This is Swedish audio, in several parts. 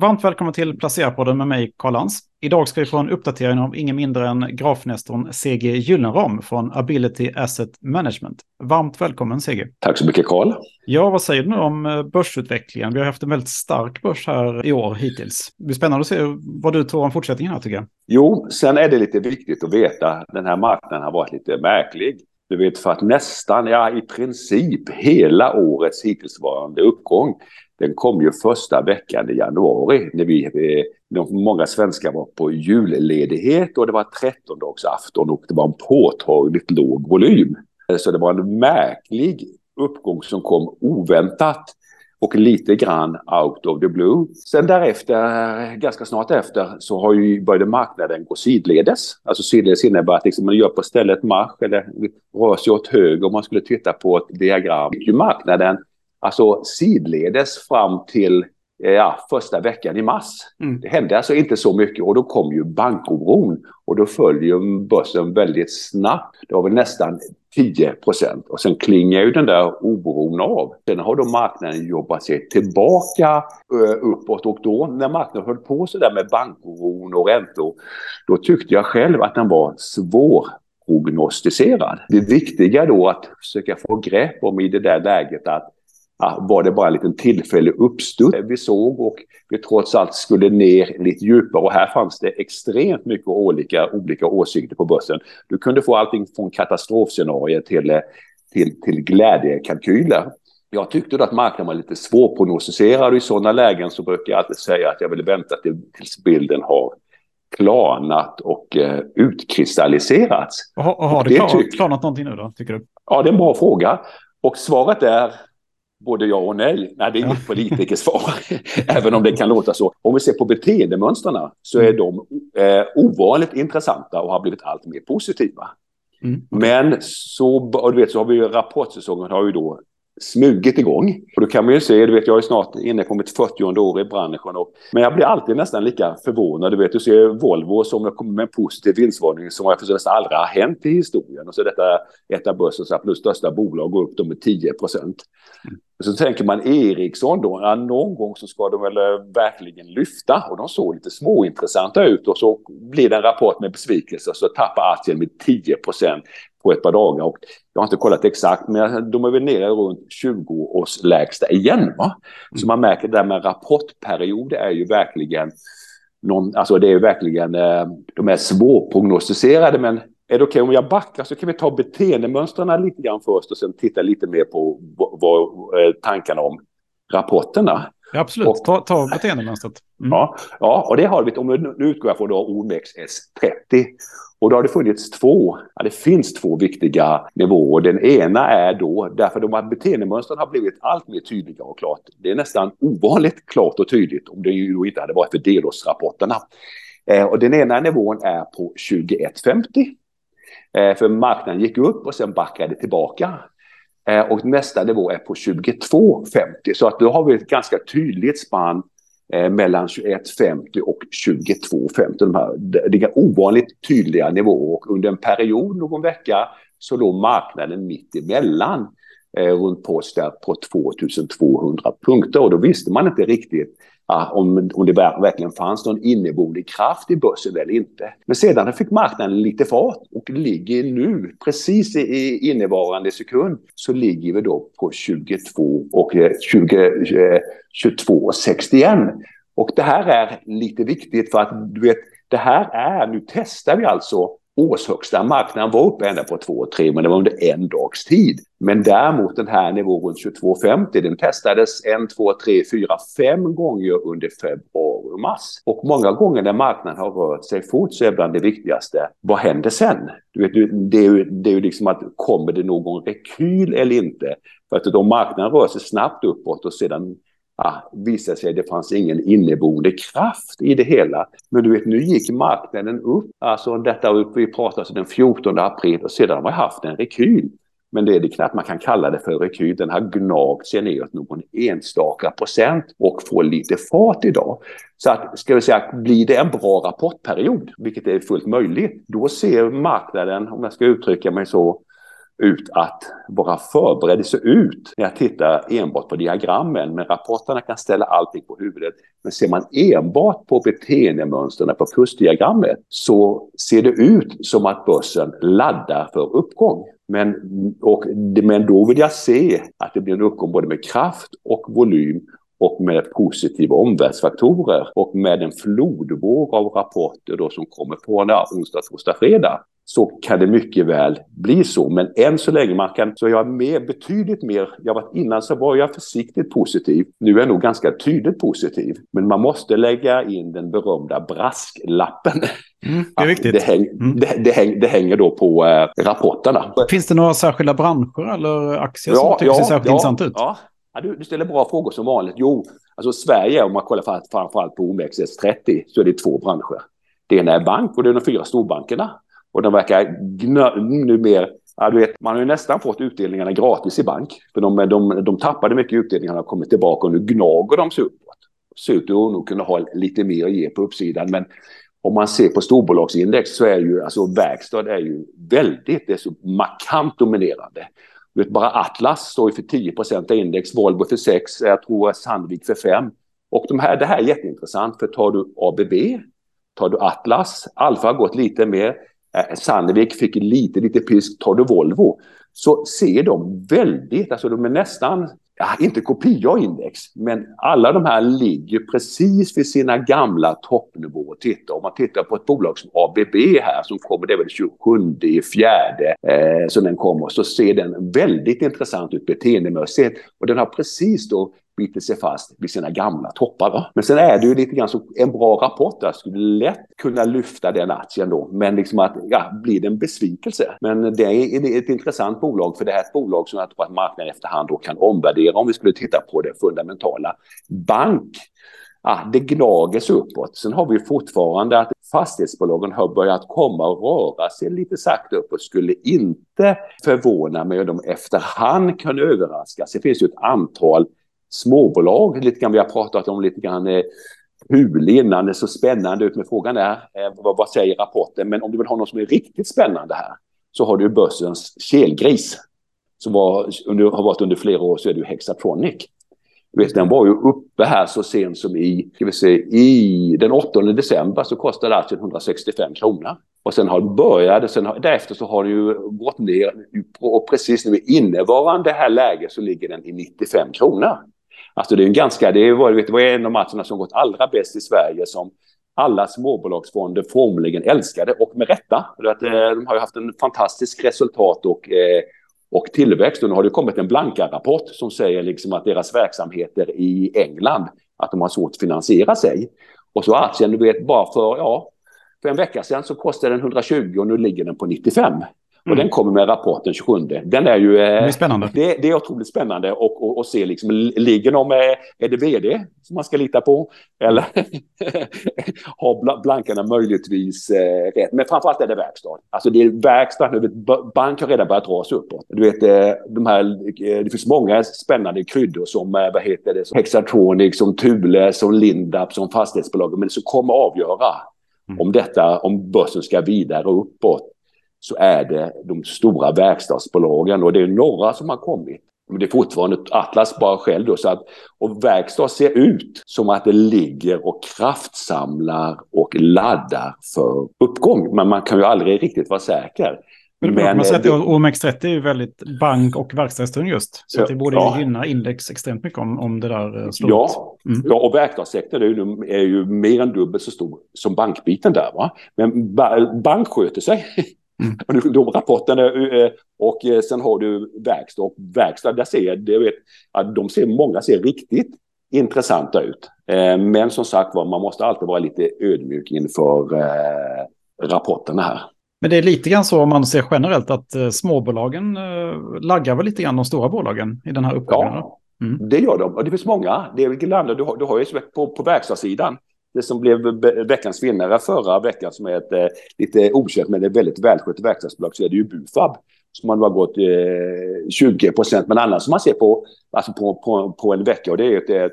Varmt välkommen till Placera-podden med mig, Karl Lans. Idag ska vi få en uppdatering av ingen mindre än grafnestorn CG Gyllenram från Ability Asset Management. Varmt välkommen CG. Tack så mycket Karl. Ja, vad säger du nu om eh, börsutvecklingen? Vi har haft en väldigt stark börs här i år hittills. Det blir spännande att se vad du tror om fortsättningen här tycker jag. Jo, sen är det lite viktigt att veta den här marknaden har varit lite märklig. Du vet, för att nästan, ja i princip hela årets hittillsvarande uppgång den kom ju första veckan i januari när vi, eh, när många svenskar var på julledighet och det var trettondagsafton och det var en påtagligt låg volym. Så det var en märklig uppgång som kom oväntat och lite grann out of the blue. Sen därefter, ganska snart efter, så har ju började marknaden gå sidledes. Alltså sidledes innebär att liksom man gör på stället marsch eller rör sig åt höger om man skulle titta på ett diagram. Ju marknaden alltså sidledes fram till eh, ja, första veckan i mars. Mm. Det hände alltså inte så mycket och då kom ju bankoron och då följer börsen väldigt snabbt. Det var väl nästan 10 procent och sen klingar ju den där oron av. Sen har då marknaden jobbat sig tillbaka uh, uppåt och då när marknaden höll på så där med bankoron och räntor då tyckte jag själv att den var svår prognostiserad. Det viktiga då att försöka få grepp om i det där läget att var det bara en liten tillfällig uppstuds vi såg och vi trots allt skulle ner lite djupare och här fanns det extremt mycket olika, olika åsikter på börsen. Du kunde få allting från katastrofscenarier till, till, till glädjekalkyler. Jag tyckte att marknaden var lite svårprognostiserad och i sådana lägen så brukar jag alltid säga att jag vill vänta tills bilden har klarnat och eh, utkristalliserats. Och har, och har det, det klar, klarnat någonting nu då, tycker du? Ja, det är en bra fråga. Och svaret är både ja och nej. Nej, det är inget politikersvar, även om det kan låta så. Om vi ser på beteendemönstren så är mm. de eh, ovanligt intressanta och har blivit allt mer positiva. Mm. Men så, du vet, så har vi rapportsäsongen har ju då smugit igång. Och då kan man ju se, du vet jag är snart inne på mitt 40 år i branschen. Och, men jag blir alltid nästan lika förvånad. Du vet, du ser Volvo som kommer med en positiv vinstvarning som jag förstår nästan aldrig har hänt i historien. Och så detta ett av börsens absolut största bolag går upp då med 10 procent. Mm. Så tänker man Ericsson då, ja, någon gång så ska de väl eh, verkligen lyfta och de såg lite småintressanta ut och så blir det en rapport med besvikelse så tappar aktien med 10 procent på ett par dagar. Och jag har inte kollat exakt, men de är väl nere runt 20 års lägsta igen. Va? Så man märker det där med rapportperiod är ju verkligen någon, alltså det är ju verkligen, eh, de är svårprognostiserade men är det okej okay om jag backar så kan vi ta beteendemönstren lite grann först och sen titta lite mer på vad, eh, tankarna om rapporterna. Ja, absolut, och, ta, ta beteendemönstret. Mm. Ja, ja, och det har vi, om nu utgår jag från då OMXS30. Och då har det funnits två, ja, det finns två viktiga nivåer. Den ena är då, därför de här beteendemönstren har blivit allt mer tydliga och klart. Det är nästan ovanligt klart och tydligt om det ju inte hade varit för delårsrapporterna. Eh, och den ena nivån är på 2150. Eh, för marknaden gick upp och sen backade tillbaka. Eh, och nästa nivå är på 22,50. Så att då har vi ett ganska tydligt spann eh, mellan 21,50 och 22,50. De här, det är ovanligt tydliga nivåer och under en period, någon vecka, så låg marknaden mitt emellan Eh, runt post på 2200 punkter och då visste man inte riktigt ah, om, om det verkligen fanns någon inneboende kraft i börsen eller inte. Men sedan fick marknaden lite fart och ligger nu, precis i innevarande sekund, så ligger vi då på 22 och eh, 20, 22,61. Eh, och det här är lite viktigt för att du vet, det här är, nu testar vi alltså årshögsta. Marknaden var uppe ända på 2,3 men det var under en dags tid. Men däremot den här nivån runt 22,50 den testades en, två, tre, fyra, fem gånger under februari och mars. Och många gånger när marknaden har rört sig fort så är bland det viktigaste, vad händer sen? Du vet, det är ju, det är ju liksom att kommer det någon rekyl eller inte? För att om marknaden rör sig snabbt uppåt och sedan ja, visade sig att det fanns ingen inneboende kraft i det hela. Men du vet, nu gick marknaden upp. Alltså detta upp, vi pratade alltså den 14 april och sedan har man haft en rekyl. Men det är det knappt man kan kalla det för rekyl. Den har gnagt sig neråt någon enstaka procent och får lite fart idag. Så att, ska vi säga, blir det en bra rapportperiod, vilket är fullt möjligt, då ser marknaden, om jag ska uttrycka mig så, ut att vara förberedd se ut när jag tittar enbart på diagrammen. Men rapporterna kan ställa allting på huvudet. Men ser man enbart på beteendemönstren på kursdiagrammet så ser det ut som att börsen laddar för uppgång. Men, och, men då vill jag se att det blir en uppgång både med kraft och volym och med positiva omvärldsfaktorer och med en flodvåg av rapporter då som kommer på onsdag, torsdag, fredag så kan det mycket väl bli så. Men än så länge man kan, så jag är med betydligt mer, jag var innan så var jag försiktigt positiv, nu är jag nog ganska tydligt positiv. Men man måste lägga in den berömda brasklappen. Mm, det är viktigt. Det, häng, mm. det, det, häng, det, hänger då på äh, rapporterna. Finns det några särskilda branscher eller aktier som tycker ja, ser särskilt ja, intressant ut? Ja. Ja, du, du, ställer bra frågor som vanligt. Jo, alltså Sverige, om man kollar framförallt på OMXS30, så är det två branscher. Det ena är bank och det är de fyra storbankerna. Och de verkar nu mer Ja, du vet, man har ju nästan fått utdelningarna gratis i bank. För de, de, de tappade mycket utdelningar och kommit tillbaka och nu gnager de sig uppåt. Ser ut att nog kunna ha lite mer att ge på uppsidan. Men om man ser på storbolagsindex så är ju alltså verkstad är ju väldigt, det är så markant dominerande. Du vet, bara Atlas står ju för 10 procent av index, Volvo för 6, jag tror Sandvik för 5. Och de här, det här är jätteintressant för tar du ABB, tar du Atlas, Alfa har gått lite mer, Eh, Sandvik fick lite, lite pisk. Tar du Volvo så ser de väldigt, alltså de är nästan, ja, inte kopia index, men alla de här ligger precis vid sina gamla toppnivåer. Titta, om man tittar på ett bolag som ABB här som kommer, det är väl 27 i fjärde eh, som den kommer, så ser den väldigt intressant ut beteendemässigt och den har precis då biter sig fast vid sina gamla toppar. Va? Men sen är det ju lite grann så en bra rapport Jag skulle lätt kunna lyfta den aktien då. Men liksom att, ja, blir det en besvikelse? Men det är ett intressant bolag för det här är ett bolag som jag tror att marknaden efterhand då kan omvärdera om vi skulle titta på det fundamentala. Bank ja, det gnager sig uppåt. Sen har vi fortfarande att fastighetsbolagen har börjat komma och röra sig lite sakta uppåt. Skulle inte förvåna mig om de efterhand kan överraskas. Det finns ju ett antal småbolag, lite grann vi har pratat om lite grann eh, hur det så spännande ut. med frågan där, eh, vad, vad säger rapporten? Men om du vill ha något som är riktigt spännande här så har du börsens kelgris som var, under, har varit under flera år så är det ju Hexatronic. Du vet, den var ju uppe här så sent som i, ska vi se, i den 8 december så kostade aktien 165 kronor. Och sen har börjat, sen har, därefter så har den ju gått ner och precis nu i innevarande här läge så ligger den i 95 kronor. Alltså det är en ganska, det var, vet, det var en av matcherna som gått allra bäst i Sverige som alla småbolagsfonder formligen älskade och med rätta. Att, eh, de har ju haft en fantastisk resultat och, eh, och tillväxt. Och nu har det kommit en Blanka-rapport som säger liksom att deras verksamheter i England, att de har svårt att finansiera sig. Och så aktien, du vet, bara för, ja, för en vecka sedan så kostade den 120 och nu ligger den på 95. Och den kommer med rapporten 27. Den är ju... Eh, det är spännande. Det, det är otroligt spännande och, och, och se liksom, ligger de med, är det vd som man ska lita på? Eller har blankarna möjligtvis eh, rätt? Men framförallt är det verkstad. Alltså det är verkstad, bank har redan börjat dra sig uppåt. Du vet, eh, de här, eh, det finns många spännande kryddor som, eh, vad heter det, som Hexatronic, som Thule, som Lindab, som fastighetsbolag, men som kommer avgöra mm. om detta, om börsen ska vidare uppåt så är det de stora verkstadsbolagen och det är några som har kommit. Men det är fortfarande Atlas bara själv då. Så att, och verkstad ser ut som att det ligger och kraftsamlar och laddar för uppgång. Men man kan ju aldrig riktigt vara säker. Men, men man säger att OMX30 är väldigt bank och verkstadstung just. Så det borde ja. gynna index extremt mycket om, om det där eh, slår ja. Mm. ja, och verkstadssektorn är ju, är ju mer än dubbelt så stor som bankbiten där. Va? Men bank sköter sig. Mm. De rapporterna eh, och eh, sen har du verkstad och verkstad, där ser det, vet, att de ser, många ser riktigt intressanta ut. Eh, men som sagt var, man måste alltid vara lite ödmjuk inför rapporterna här. Men det är lite grann så om man ser generellt att småbolagen laggar väl lite grann de stora bolagen i den här uppgången? Ja, mm. det gör de. Och det finns många. Det är, du, har, du har ju på, på verkstadssidan det som blev veckans vinnare förra veckan som är ett eh, lite okänt men ett väldigt välskött verkstadsbolag så är det ju Bufab som har gått eh, 20 procent. Men annars som man ser på, alltså på, på, på en vecka och det är ett,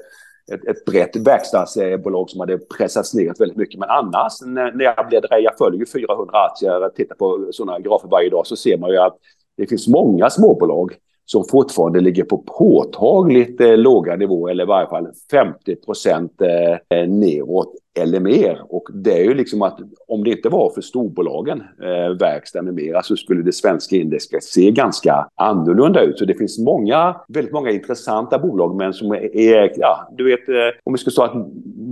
ett, ett brett verkstadsbolag som hade pressats ner väldigt mycket. Men annars när, när jag bläddrar, jag följer ju 400 aktier, tittar på sådana grafer varje dag så ser man ju att det finns många småbolag som fortfarande ligger på påtagligt eh, låga nivåer eller i varje fall 50 procent eh, neråt eller mer. Och det är ju liksom att om det inte var för storbolagen, eh, verkstad med mera, så skulle det svenska indexet se ganska annorlunda ut. Så det finns många, väldigt många intressanta bolag, men som är, ja, du vet, eh, om vi ska säga att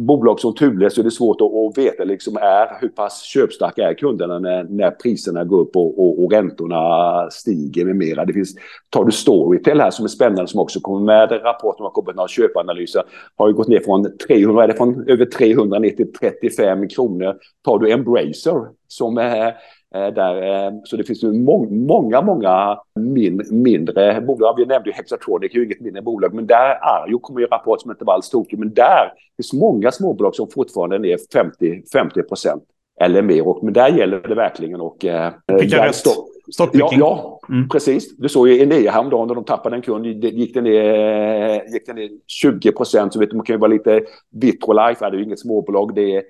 bolag som Thule så är det svårt att, att veta liksom är hur pass köpstarka är kunderna när, när priserna går upp och, och, och räntorna stiger med mera. Det finns, tar du Storytel här som är spännande som också kommer med rapporter om har kommit några köpanalyser, har ju gått ner från 300, är det från över 300 ner till 35 kronor. Tar du Embracer som är där, så det finns ju många, många min, mindre bolag. Vi nämnde ju Hexatronic, ju inget mindre bolag, men där är ju, kommer ju rapport som inte var alls tokig, men där finns många småbolag som fortfarande är ner 50, 50 procent eller mer. Och, men där gäller det verkligen. Och, eh, Picka rätt. Ja, ja mm. precis. Du såg ju Enea häromdagen när de tappade en kund. Gick det ner, gick det ner 20 procent så vet du, man kan ju vara lite Vitrolife, det är ju inget småbolag det, eh,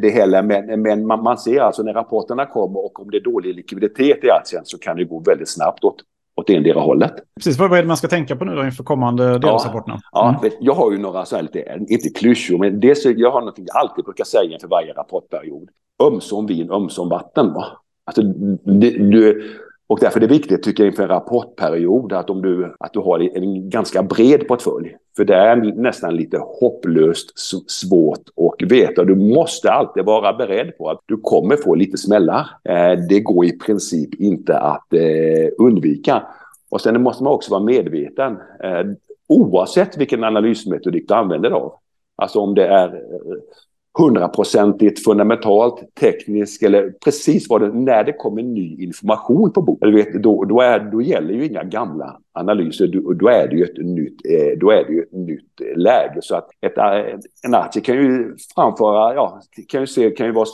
det heller. Men, men man, man, ser alltså när rapporterna kommer och om det är dålig likviditet i aktien så kan det gå väldigt snabbt åt, åt endera hållet. Precis, vad är det man ska tänka på nu då inför kommande delrapporterna? Ja, mm. jag har ju några så här lite, inte klyschor, men det, jag har något jag alltid brukar säga inför varje rapportperiod. Ömsom vin, ömsom vatten. Va? Alltså, det, du, och därför är det viktigt tycker jag inför en rapportperiod att, om du, att du har en ganska bred portfölj. För det är nästan lite hopplöst svårt att veta. Du måste alltid vara beredd på att du kommer få lite smällar. Eh, det går i princip inte att eh, undvika. Och sen måste man också vara medveten. Eh, oavsett vilken analysmetodik du använder av. Alltså om det är hundraprocentigt fundamentalt, tekniskt eller precis vad det när det kommer ny information på bordet. Vet, då, då, är, då gäller ju inga gamla analyser, då, då, är det ju ett nytt, eh, då är det ju ett nytt eh, läge. Så att ett, eh, en aktie kan ju framföra, ja, kan ju se, kan ju vara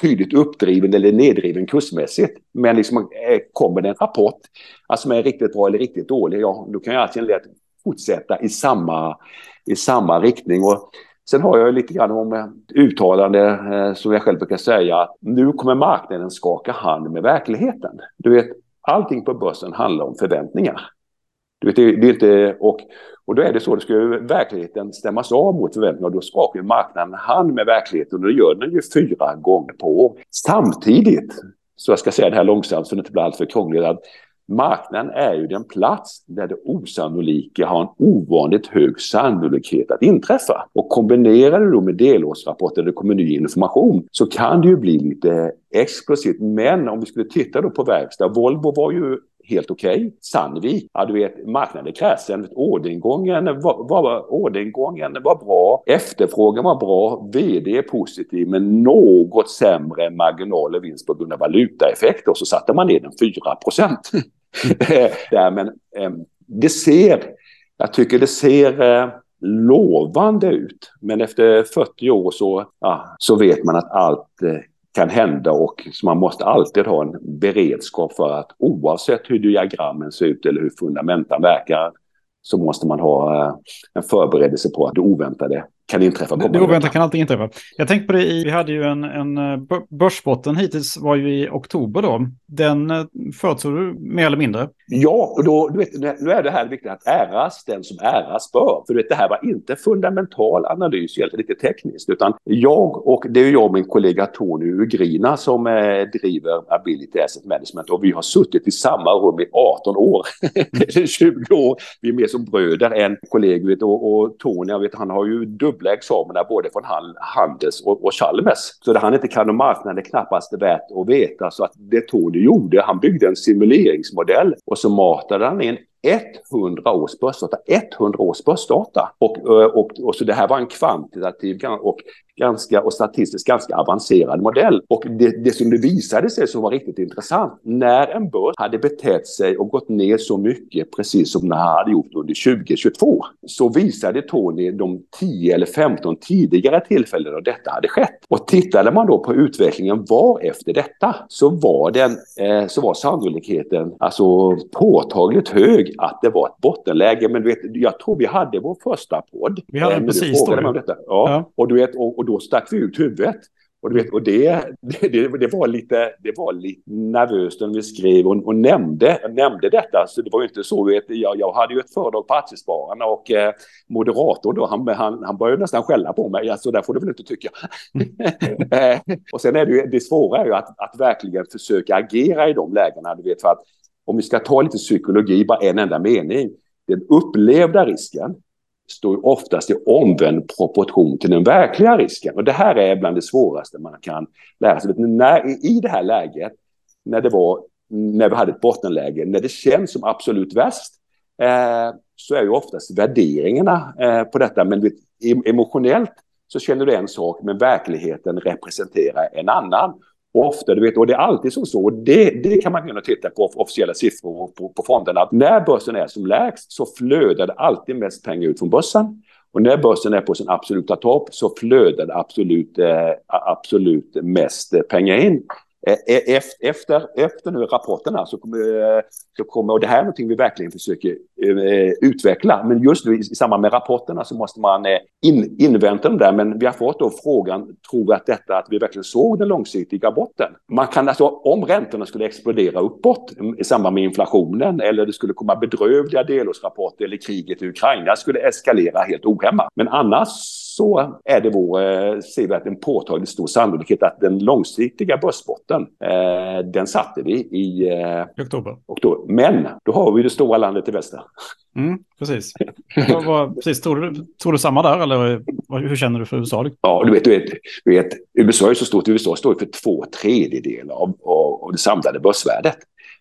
tydligt uppdriven eller nedriven kursmässigt. Men liksom, kommer det en rapport alltså, som är riktigt bra eller riktigt dålig, ja, då kan ju aktien lätt fortsätta i samma, i samma riktning. Och Sen har jag lite grann om uttalande eh, som jag själv brukar säga att nu kommer marknaden skaka hand med verkligheten. Du vet, allting på börsen handlar om förväntningar. Du vet, det, är inte, och, och då är det så, då ska ju verkligheten stämmas av mot förväntningar och då skakar ju marknaden hand med verkligheten och det gör den ju fyra gånger på år. Samtidigt, så jag ska säga det här långsamt så det inte blir alltför krångligt, att Marknaden är ju den plats där det osannolika har en ovanligt hög sannolikhet att inträffa. Och kombinerar du då med delårsrapporter där det kommer ny information så kan det ju bli lite explosivt. Men om vi skulle titta då på verkstad, Volvo var ju helt okej. Okay. Sandvik, ja du vet marknaden är kräsen. Orderingången var, var, orderingången var bra, efterfrågan var bra, vd är positiv men något sämre marginal och vinst på grund av valutaeffekter. Och så satte man ner den 4 procent. men ehm, det ser, jag tycker det ser eh, lovande ut. Men efter 40 år så, ja, så vet man att allt eh, kan hända och så man måste alltid ha en beredskap för att oavsett hur diagrammen ser ut eller hur fundamentan verkar så måste man ha eh, en förberedelse på att det oväntade kan inträffa. Det, oväntade kan alltid inträffa. Jag tänkte på det, i, vi hade ju en, en eh, börsbotten hittills var ju i oktober då. Den eh, förutsåg du mer eller mindre? Ja, och då, du vet, nu är det här viktigt att äras den som äras bör. För vet, det här var inte fundamental analys, helt lite tekniskt, utan jag och det är jag och min kollega Tony Ugrina som eh, driver Ability Asset Management och vi har suttit i samma rum i 18 år, 20 år. Vi är mer som bröder än kollegor och, och Tony, jag vet, han har ju dubbla dubbla examina både från Handels och, och Chalmers. Så det han inte kan om marknaden är knappast värt att veta. Så att det Tony gjorde, han byggde en simuleringsmodell och så matade han in 100 års börsdata. 100 års börsdata. Och, och, och, så det här var en kvantitativ och, ganska, och statistiskt ganska avancerad modell. Och det, det som det visade sig som var riktigt intressant, när en börs hade betett sig och gått ner så mycket, precis som den hade gjort under 2022, så visade Tony de 10 eller 15 tidigare tillfällen då detta hade skett. Och tittade man då på utvecklingen var efter detta så var, den, eh, så var sannolikheten alltså påtagligt hög att det var ett bottenläge. Men du vet, jag tror vi hade vår första podd. Vi hade eh, precis då. Ja. ja. Och, du vet, och, och då stack vi ut huvudet. Och, du vet, och det, det, det, var lite, det var lite nervöst när vi skrev och, och nämnde, nämnde detta. Så det var ju inte så. Vet, jag, jag hade ju ett föredrag på Aktiespararna och eh, moderatorn då, han, han, han började nästan skälla på mig. Alltså, där får du väl inte tycka. Eh, och sen är det ju, det svåra är ju att, att verkligen försöka agera i de lägena. Du vet, för att om vi ska ta lite psykologi, bara en enda mening. Den upplevda risken står oftast i omvänd proportion till den verkliga risken. Och det här är bland det svåraste man kan lära sig. När, I det här läget, när, det var, när vi hade ett bottenläge, när det känns som absolut värst, eh, så är ju oftast värderingarna eh, på detta. Men vet, emotionellt så känner du en sak, men verkligheten representerar en annan ofta, du vet, och det är alltid som så, det, det kan man kunna titta på officiella siffror på, på fonderna, att när börsen är som lägst så flödar det alltid mest pengar ut från börsen. Och när börsen är på sin absoluta topp så flödar det absolut, eh, absolut mest pengar in. Eh, efter, efter nu rapporterna så kommer, eh, så kommer, och det här är någonting vi verkligen försöker eh, utveckla, men just nu i samband med rapporterna så måste man eh, in, invänta dem där. Men vi har fått då frågan, tror att detta, att vi verkligen såg den långsiktiga botten? Man kan alltså, om räntorna skulle explodera uppåt i samband med inflationen eller det skulle komma bedrövliga delårsrapporter eller kriget i Ukraina skulle eskalera helt ohämmat. Men annars så är det vår, eh, ser vi att en påtagligt stor sannolikhet att den långsiktiga börsbotten, eh, den satte vi i eh, oktober. oktober. Men då har vi det stora landet i väster. Mm, precis. vad, vad, precis. Tror, du, tror du samma där eller hur känner du för USA? Ja, du vet, du vet, du vet USA är så stort. USA står för två tredjedelar av, av, av det samlade börsvärdet.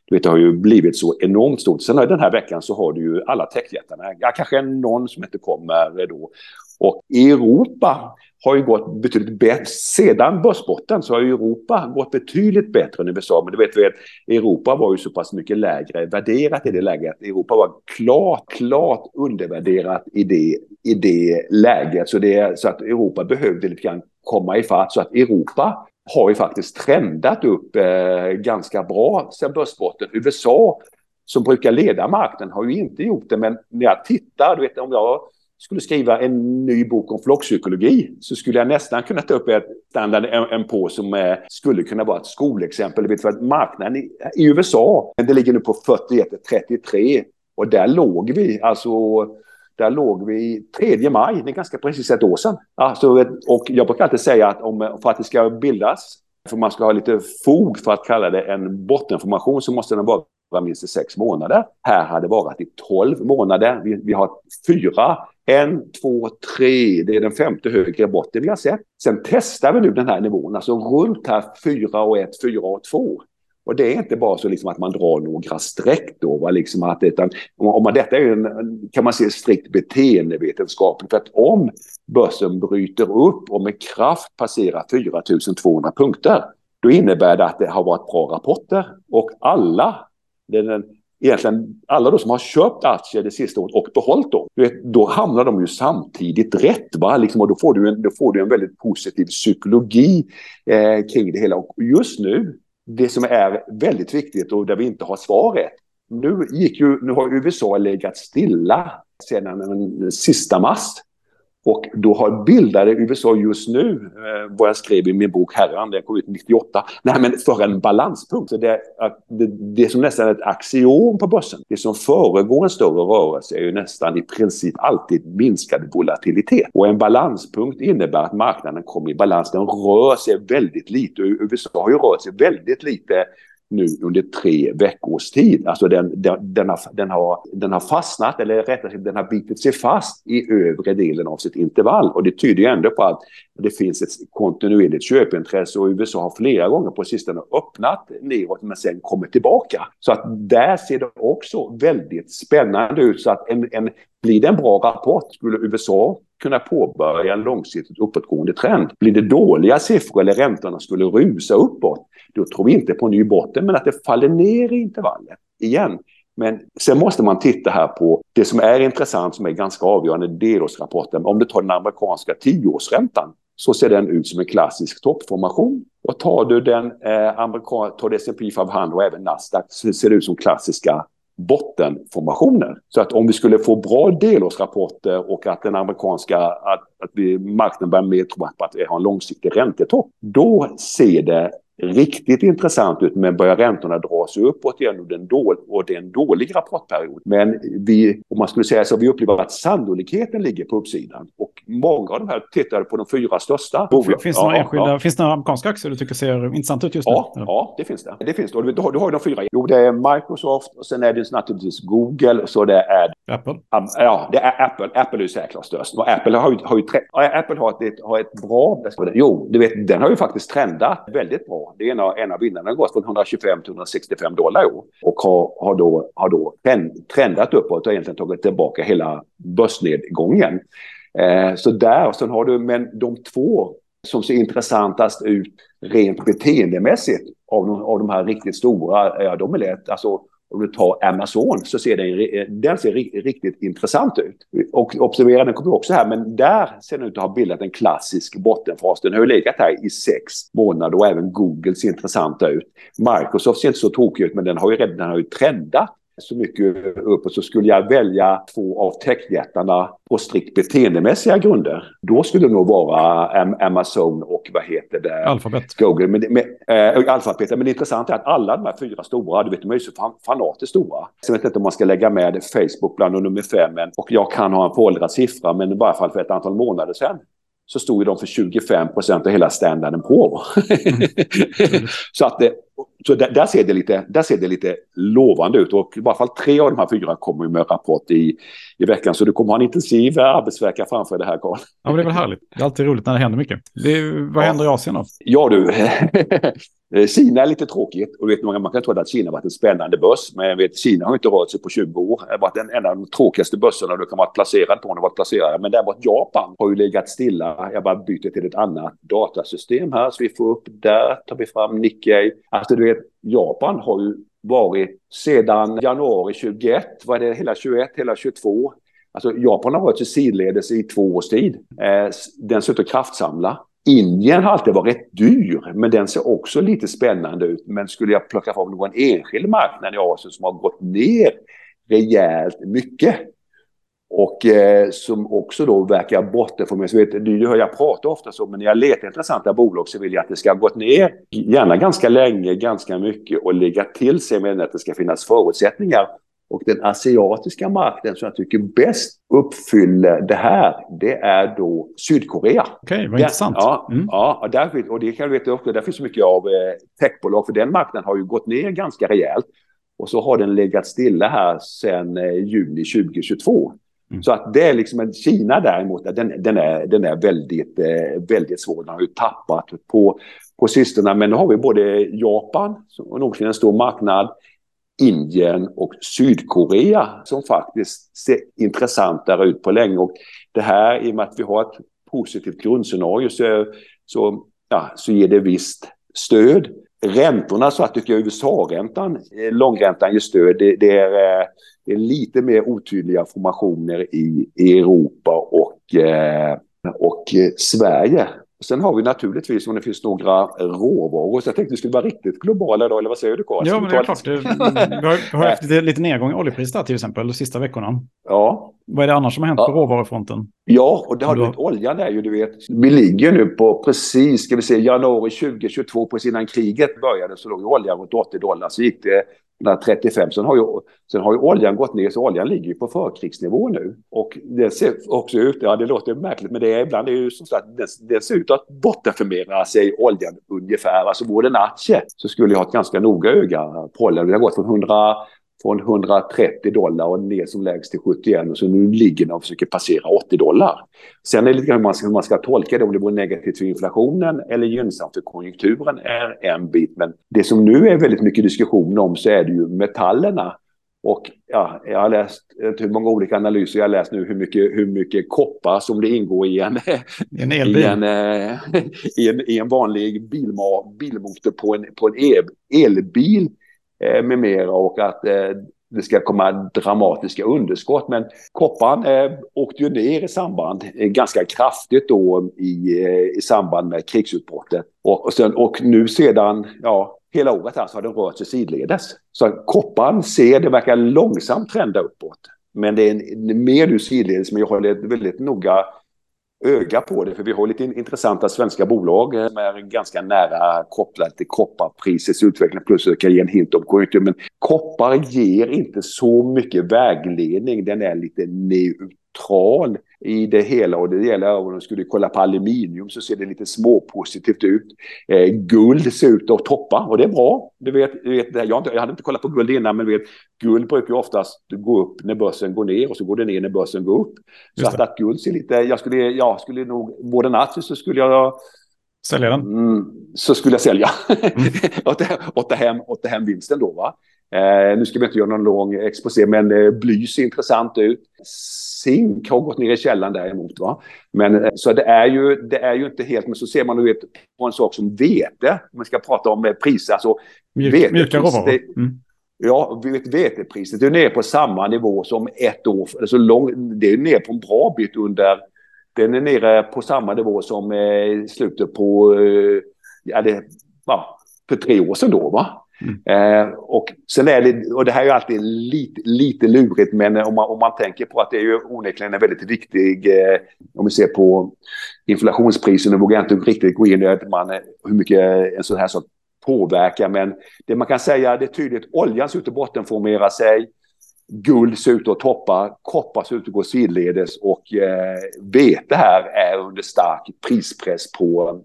Du vet, det har ju blivit så enormt stort. Sen den här veckan så har du ju alla techjättarna. Ja, kanske någon som inte kommer då. Och Europa har ju gått betydligt bättre. Sedan börsbotten så har ju Europa gått betydligt bättre än USA. Men du vet, vet, Europa var ju så pass mycket lägre värderat i det läget. Europa var klart, klart undervärderat i det, i det läget. Så, det, så att Europa behövde lite grann komma ifatt. Så att Europa har ju faktiskt trendat upp eh, ganska bra sedan börsbotten. USA som brukar leda marknaden har ju inte gjort det. Men när jag tittar, du vet om jag skulle skriva en ny bok om flockpsykologi så skulle jag nästan kunna ta upp ett standard en, en på som eh, skulle kunna vara ett skolexempel. Vet, för att marknaden i, i USA, det ligger nu på 41-33 och där låg vi, alltså där låg vi 3 maj, det är ganska precis ett år sedan. Alltså, och jag brukar alltid säga att om, för att det ska bildas, för man ska ha lite fog för att kalla det en bottenformation så måste den vara minst i sex månader. Här hade det varit i 12 månader. Vi, vi har fyra en, två, tre, det är den femte högre botten vi har sett. Sen testar vi nu den här nivån, alltså runt här 4 och 1, 4 och 2. Och det är inte bara så liksom att man drar några streck då, va? Liksom att, utan, om man, detta är en, kan man se strikt beteendevetenskapligt. För att om börsen bryter upp och med kraft passerar 4200 punkter, då innebär det att det har varit bra rapporter. Och alla, den, egentligen alla de som har köpt aktier det sista året och behållit dem, vet, då hamnar de ju samtidigt rätt. Va? Liksom, och då får, du en, då får du en väldigt positiv psykologi eh, kring det hela. Och just nu, det som är väldigt viktigt och där vi inte har svaret, nu, gick ju, nu har USA legat stilla sedan den sista mars. Och då har bildade USA just nu, eh, vad jag skrev i min bok Herran, den kom ut 98, nej men för en balanspunkt. Så det, det, det som nästan är ett axiom på börsen, det som föregår en större rörelse är ju nästan i princip alltid minskad volatilitet. Och en balanspunkt innebär att marknaden kommer i balans, den rör sig väldigt lite. USA har ju rört sig väldigt lite nu under tre veckors tid. Alltså den, den, den, har, den, har, den har fastnat, eller rättare sagt den har bitit sig fast i övre delen av sitt intervall. Och det tyder ju ändå på att det finns ett kontinuerligt köpintresse och USA har flera gånger på sistone öppnat neråt men sen kommit tillbaka. Så att där ser det också väldigt spännande ut. Så att en, en, blir det en bra rapport skulle USA kunna påbörja en långsiktigt uppåtgående trend. Blir det dåliga siffror eller räntorna skulle rusa uppåt, då tror vi inte på ny botten, men att det faller ner i intervallet igen. Men sen måste man titta här på det som är intressant, som är ganska avgörande, delårsrapporten. Om du tar den amerikanska tioårsräntan så ser den ut som en klassisk toppformation. Och tar du den eh, amerikan, tar du S&P 500 och även Nasdaq så ser det ut som klassiska bottenformationer. Så att om vi skulle få bra delårsrapporter och att den amerikanska, att, att vi, marknaden börjar mer tro att vi har en långsiktig räntetopp, då ser det riktigt intressant ut men börjar räntorna dra sig uppåt igen och det, är en dålig, och det är en dålig rapportperiod. Men vi, om man skulle säga så, vi upplever att sannolikheten ligger på uppsidan. Och många av de här tittar på de fyra största bolagen. Finns det några, enskilda, ja. finns det några amerikanska aktier du tycker ser intressanta ut just nu? Ja, ja det finns det. Det finns det. Du, du, har, de fyra. Jo, det är Microsoft och sen är det naturligtvis Google och så det är Apple. Ja, det är Apple. Apple är ju säkrast störst. Och Apple har ju, har ju Apple har ett, har ett bra... Jo, du vet, den har ju faktiskt trendat väldigt bra. Det är en av, en av vinnarna har gått från 125 till 165 dollar i år. Och har, har då, har då trendat uppåt och egentligen tagit tillbaka hela börsnedgången. Eh, så där, och sen har du, men de två som ser intressantast ut rent beteendemässigt av de, av de här riktigt stora, ja, de är lätt, alltså om du tar Amazon så ser den, eh, den ser riktigt intressant ut. Och observera, den kommer också här, men där ser den ut att ha bildat en klassisk bottenfas. Den har ju legat här i sex månader och även Google ser intressanta ut. Microsoft ser inte så tokig ut, men den har ju redan den har ju trendat så mycket uppåt så skulle jag välja två av techjättarna på strikt beteendemässiga grunder. Då skulle det nog vara Amazon och vad heter det? Alphabet. Google. Men, med, äh, Alphabet. Men det intressanta är att alla de här fyra stora, du vet de är ju så fan, fanatiskt stora. Så jag vet inte om man ska lägga med Facebook bland nummer fem. Men, och jag kan ha en föråldrad siffra, men i varje fall för ett antal månader sedan så stod de för 25 procent av hela standarden på. Mm. så att det, så där, där, ser det lite, där ser det lite lovande ut och i varje fall tre av de här fyra kommer med rapport i, i veckan. Så du kommer ha en intensiv arbetsvecka framför det här Carl. Ja, men det är väl härligt. Det är alltid roligt när det händer mycket. Det, vad ja. händer i Asien då? Ja du, Eh, Kina är lite tråkigt och vet, man kan tro att Kina varit en spännande börs. Men jag vet, Kina har inte rört sig på 20 år. Det har varit en, en av de tråkigaste börserna du kan vara placerad på. Varit placerad. Men däremot Japan har ju legat stilla. Jag bara byter till ett annat datasystem här så vi får upp där. Tar vi fram Nikkei. Alltså du vet, Japan har ju varit sedan januari 21, vad är det, hela 21, hela 22. Alltså Japan har varit sidledes i två års tid. Eh, den ser och kraftsamlar. kraftsamla. Indien har alltid varit rätt dyr, men den ser också lite spännande ut. Men skulle jag plocka fram någon enskild marknad i Asien som har gått ner rejält mycket och eh, som också då verkar bottenformerad. Så vet, det hör jag prata ofta så, men när jag letar intressanta bolag så vill jag att det ska ha gått ner, gärna ganska länge, ganska mycket och lägga till sig med att det ska finnas förutsättningar. Och den asiatiska marknaden som jag tycker bäst uppfyller det här, det är då Sydkorea. Okej, okay, vad intressant. Ja, mm. ja och, där, och det kan du veta också, där finns mycket av eh, techbolag, för den marknaden har ju gått ner ganska rejält. Och så har den legat stilla här sedan eh, juni 2022. Mm. Så att det är liksom en Kina däremot, den, den, är, den är väldigt, eh, väldigt svår. Den har ju tappat på, på sistone. Men nu har vi både Japan, som nog en stor marknad, Indien och Sydkorea som faktiskt ser intressantare ut på länge. Och det här, i och med att vi har ett positivt grundscenario, så, så, ja, så ger det visst stöd. Räntorna så att tycker jag USA-räntan, eh, långräntan ger stöd. Det, det, är, eh, det är lite mer otydliga formationer i, i Europa och, eh, och Sverige. Sen har vi naturligtvis om det finns några råvaror. Så jag tänkte vi skulle vara riktigt globala då, eller vad säger du Carl? Ja, men det är klart. vi har, har haft lite, lite nedgång i oljepriset till exempel de sista veckorna. Ja. Vad är det annars som har hänt ja. på råvarufronten? Ja, och det har du vet, oljan är ju, du vet, vi ligger nu på precis, ska vi se, januari 2022, precis innan kriget började så låg oljan runt 80 dollar. Så gick det 35. Sen har, ju, sen har ju oljan gått ner, så oljan ligger ju på förkrigsnivå nu. Och det ser också ut, ja det låter märkligt, men det är ibland det är ju som sagt, det, det ser ut att bottenförmera sig oljan ungefär. Alltså vore det en aktie så skulle jag ha ett ganska noga öga på oljan. Det har gått från 100 från 130 dollar och ner som lägst till 71 och så nu ligger den och försöker passera 80 dollar. Sen är det lite grann hur man ska, man ska tolka det, om det vore negativt för inflationen eller gynnsamt för konjunkturen är en bit. Men det som nu är väldigt mycket diskussion om så är det ju metallerna. Och ja, jag har läst hur många olika analyser, jag har läst nu hur mycket, hur mycket koppar som det ingår i en, en, elbil. i en, eh, i en, i en vanlig bilma, bilmotor på en, på en el, elbil Eh, med mera och att eh, det ska komma dramatiska underskott. Men kopparn eh, åkte ju ner i samband, eh, ganska kraftigt då i, eh, i samband med krigsutbrottet. Och, och, sen, och nu sedan, ja, hela året här så har den rört sig sidledes. Så kopparn ser, det verkar långsamt trenda uppåt. Men det är en, mer nu sidledes, men jag håller väldigt noga öga på det. För vi har lite intressanta svenska bolag eh, som är ganska nära kopplade till kopparprisets utveckling. Plus att kan ge en hint om konjunktur. Men koppar ger inte så mycket vägledning. Den är lite neutral i det hela. Och det gäller om man skulle kolla på aluminium så ser det lite småpositivt ut. Eh, guld ser ut att toppa och det är bra. Du vet, du vet, jag, inte, jag hade inte kollat på guld innan men vet, guld brukar ju oftast gå upp när börsen går ner och så går det ner när börsen går upp. Så att, att guld ser lite, jag skulle, jag skulle nog, både natt så skulle jag Sälja den? Mm, så skulle jag sälja. Mm. åt, hem, åt hem vinsten då. Va? Eh, nu ska vi inte göra någon lång exposé, men eh, bly ser intressant ut. Zink har gått ner i källan däremot. Va? Men, eh, så det är, ju, det är ju inte helt, men så ser man vet, på en sak som vete, om man ska prata om eh, priser. Alltså, Mjuk, mjuka råvaror. Mm. Ja, vetepriset är ner på samma nivå som ett år, alltså lång, det är ner på en bra bit under, den är nere på samma nivå som eh, slutet på, eh, ja, det, ja, för tre år sedan då. Va? Mm. Eh, och, sen är det, och det här är alltid lite, lite lurigt, men om man, om man tänker på att det är ju onekligen en väldigt viktig, eh, om vi ser på inflationspriser, nu vågar jag inte riktigt gå in i man, eh, hur mycket en sån här sak påverkar, men det man kan säga, det är tydligt, oljan ser ut att bottenformera sig, guld ser ut att toppa, koppar ser ut att gå sidledes och eh, vete här är under stark prispress på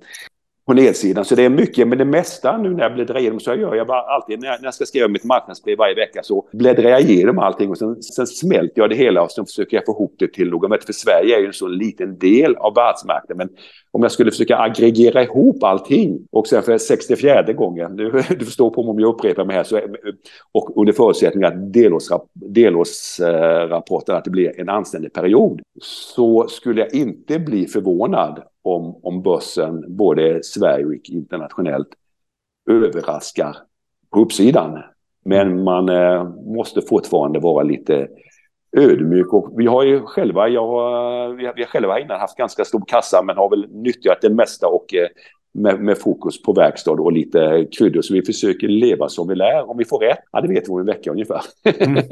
på nedsidan. Så det är mycket, men det mesta nu när jag bläddrar igenom så gör jag bara alltid när jag, när jag ska skriva mitt marknadsbrev varje vecka så bläddrar jag igenom allting och sen, sen smälter jag det hela och sen försöker jag få ihop det till något. För Sverige är ju en så liten del av världsmarknaden. Men om jag skulle försöka aggregera ihop allting och sen för 64 gången, du, du förstår på mig om jag upprepar mig här, så, och under förutsättning att delårsrapporten att det blir en anständig period, så skulle jag inte bli förvånad om, om börsen, både Sverige och internationellt, överraskar på uppsidan. Men man eh, måste fortfarande vara lite ödmjuk. Och vi har ju själva, jag, vi, har, vi har själva innan haft ganska stor kassa men har väl nyttjat det mesta och eh, med, med, fokus på verkstad och lite kryddor. Så vi försöker leva som vi lär. Om vi får rätt, ja det vet vi om en vecka ungefär. Mm.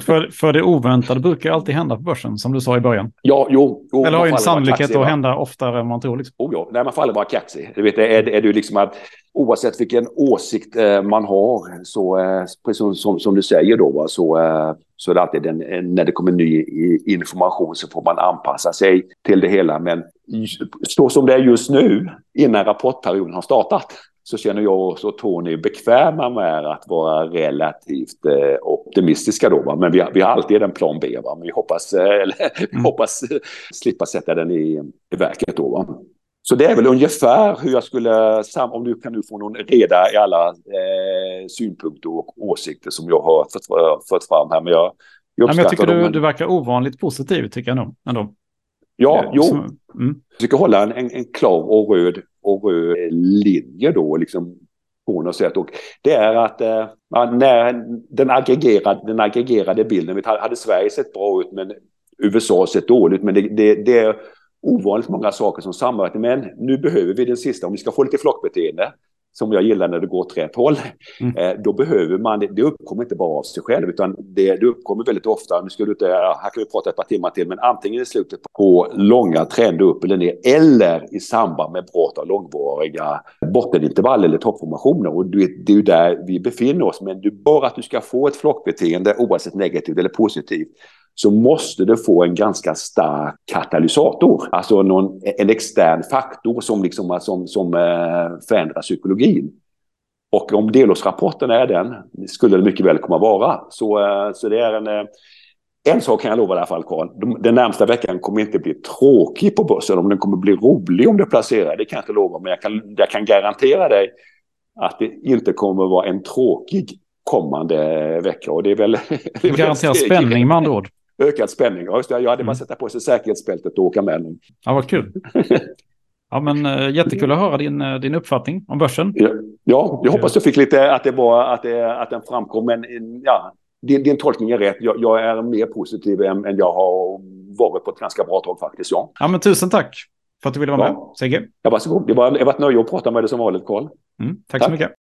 För, för det oväntade brukar alltid hända på börsen, som du sa i början. Ja, jo. jo Eller har ju en sannolikhet att hända oftare än man tror. Liksom. Oh, ja. Nej, man får aldrig vara kaxig. Du vet, är, är du liksom att oavsett vilken åsikt eh, man har, så eh, precis som, som, du säger då, va, så, eh, så är det alltid en, när det kommer ny information så får man anpassa sig till det hela. Men så som det är just nu, innan rapportperioden har startat, så känner jag och Tony bekväma med att vara relativt eh, optimistiska då. Va? Men vi har, vi har alltid en plan B. Va? Men vi hoppas, eh, eller, vi mm. hoppas slippa sätta den i, i verket då. Va? Så det är väl ungefär hur jag skulle, om du kan nu få någon reda i alla eh, synpunkter och åsikter som jag har fått, fått fram här. Men jag, jag, ja, men jag tycker du, du verkar ovanligt positiv, tycker jag nog. Ändå. Ja, jo. Mm. Jag försöker hålla en, en, en, klar och röd, och röd linje då, liksom på något sätt. Och det är att eh, när den aggregerade, den aggregerade bilden, hade Sverige sett bra ut men USA sett dåligt, men det, det, det ovanligt många saker som samverkar. Men nu behöver vi den sista, om vi ska få lite flockbeteende, som jag gillar när det går åt rätt håll, mm. Eh, då behöver man, det uppkommer inte bara av sig själv, utan det, det uppkommer väldigt ofta, nu ska du inte, här kan vi prata ett par timmar till, men antingen i slutet på långa trender upp eller ner, eller i samband med brott av långvariga bottenintervall eller toppformationer. Och det, det är ju där vi befinner oss, men du, bara att du ska få ett flockbeteende, oavsett negativt eller positivt, så måste det få en ganska stark katalysator. Alltså någon, en extern faktor som, liksom, som, som eh, förändrar psykologin. Och om delårsrapporten är den, skulle det mycket väl komma vara. Så, eh, så det är en... Eh, en sak kan jag lova i alla fall, Carl. Den närmsta veckan kommer inte bli tråkig på börsen. Om den kommer bli rolig om du placerar, det kan jag inte lova. Men jag kan, jag kan garantera dig att det inte kommer vara en tråkig kommande vecka. Och det är väl... Garanterar spänning med andra ord ökad spänning. Ja, just det, jag hade bara mm. sätta på sig säkerhetsbältet och åka med. Ja, vad kul. Ja, men äh, jättekul att höra din, äh, din uppfattning om börsen. Ja, ja jag hoppas du fick lite att det var att, det, att den framkom. Men ja, din, din tolkning är rätt. Jag, jag är mer positiv än, än, jag har varit på ett ganska bra tag faktiskt. Ja, ja men tusen tack för att du ville vara ja. med, Sigge. Ja, varsågod. Det var, det var ett nöje att prata med dig som vanligt, Karl. Mm, tack, tack så mycket.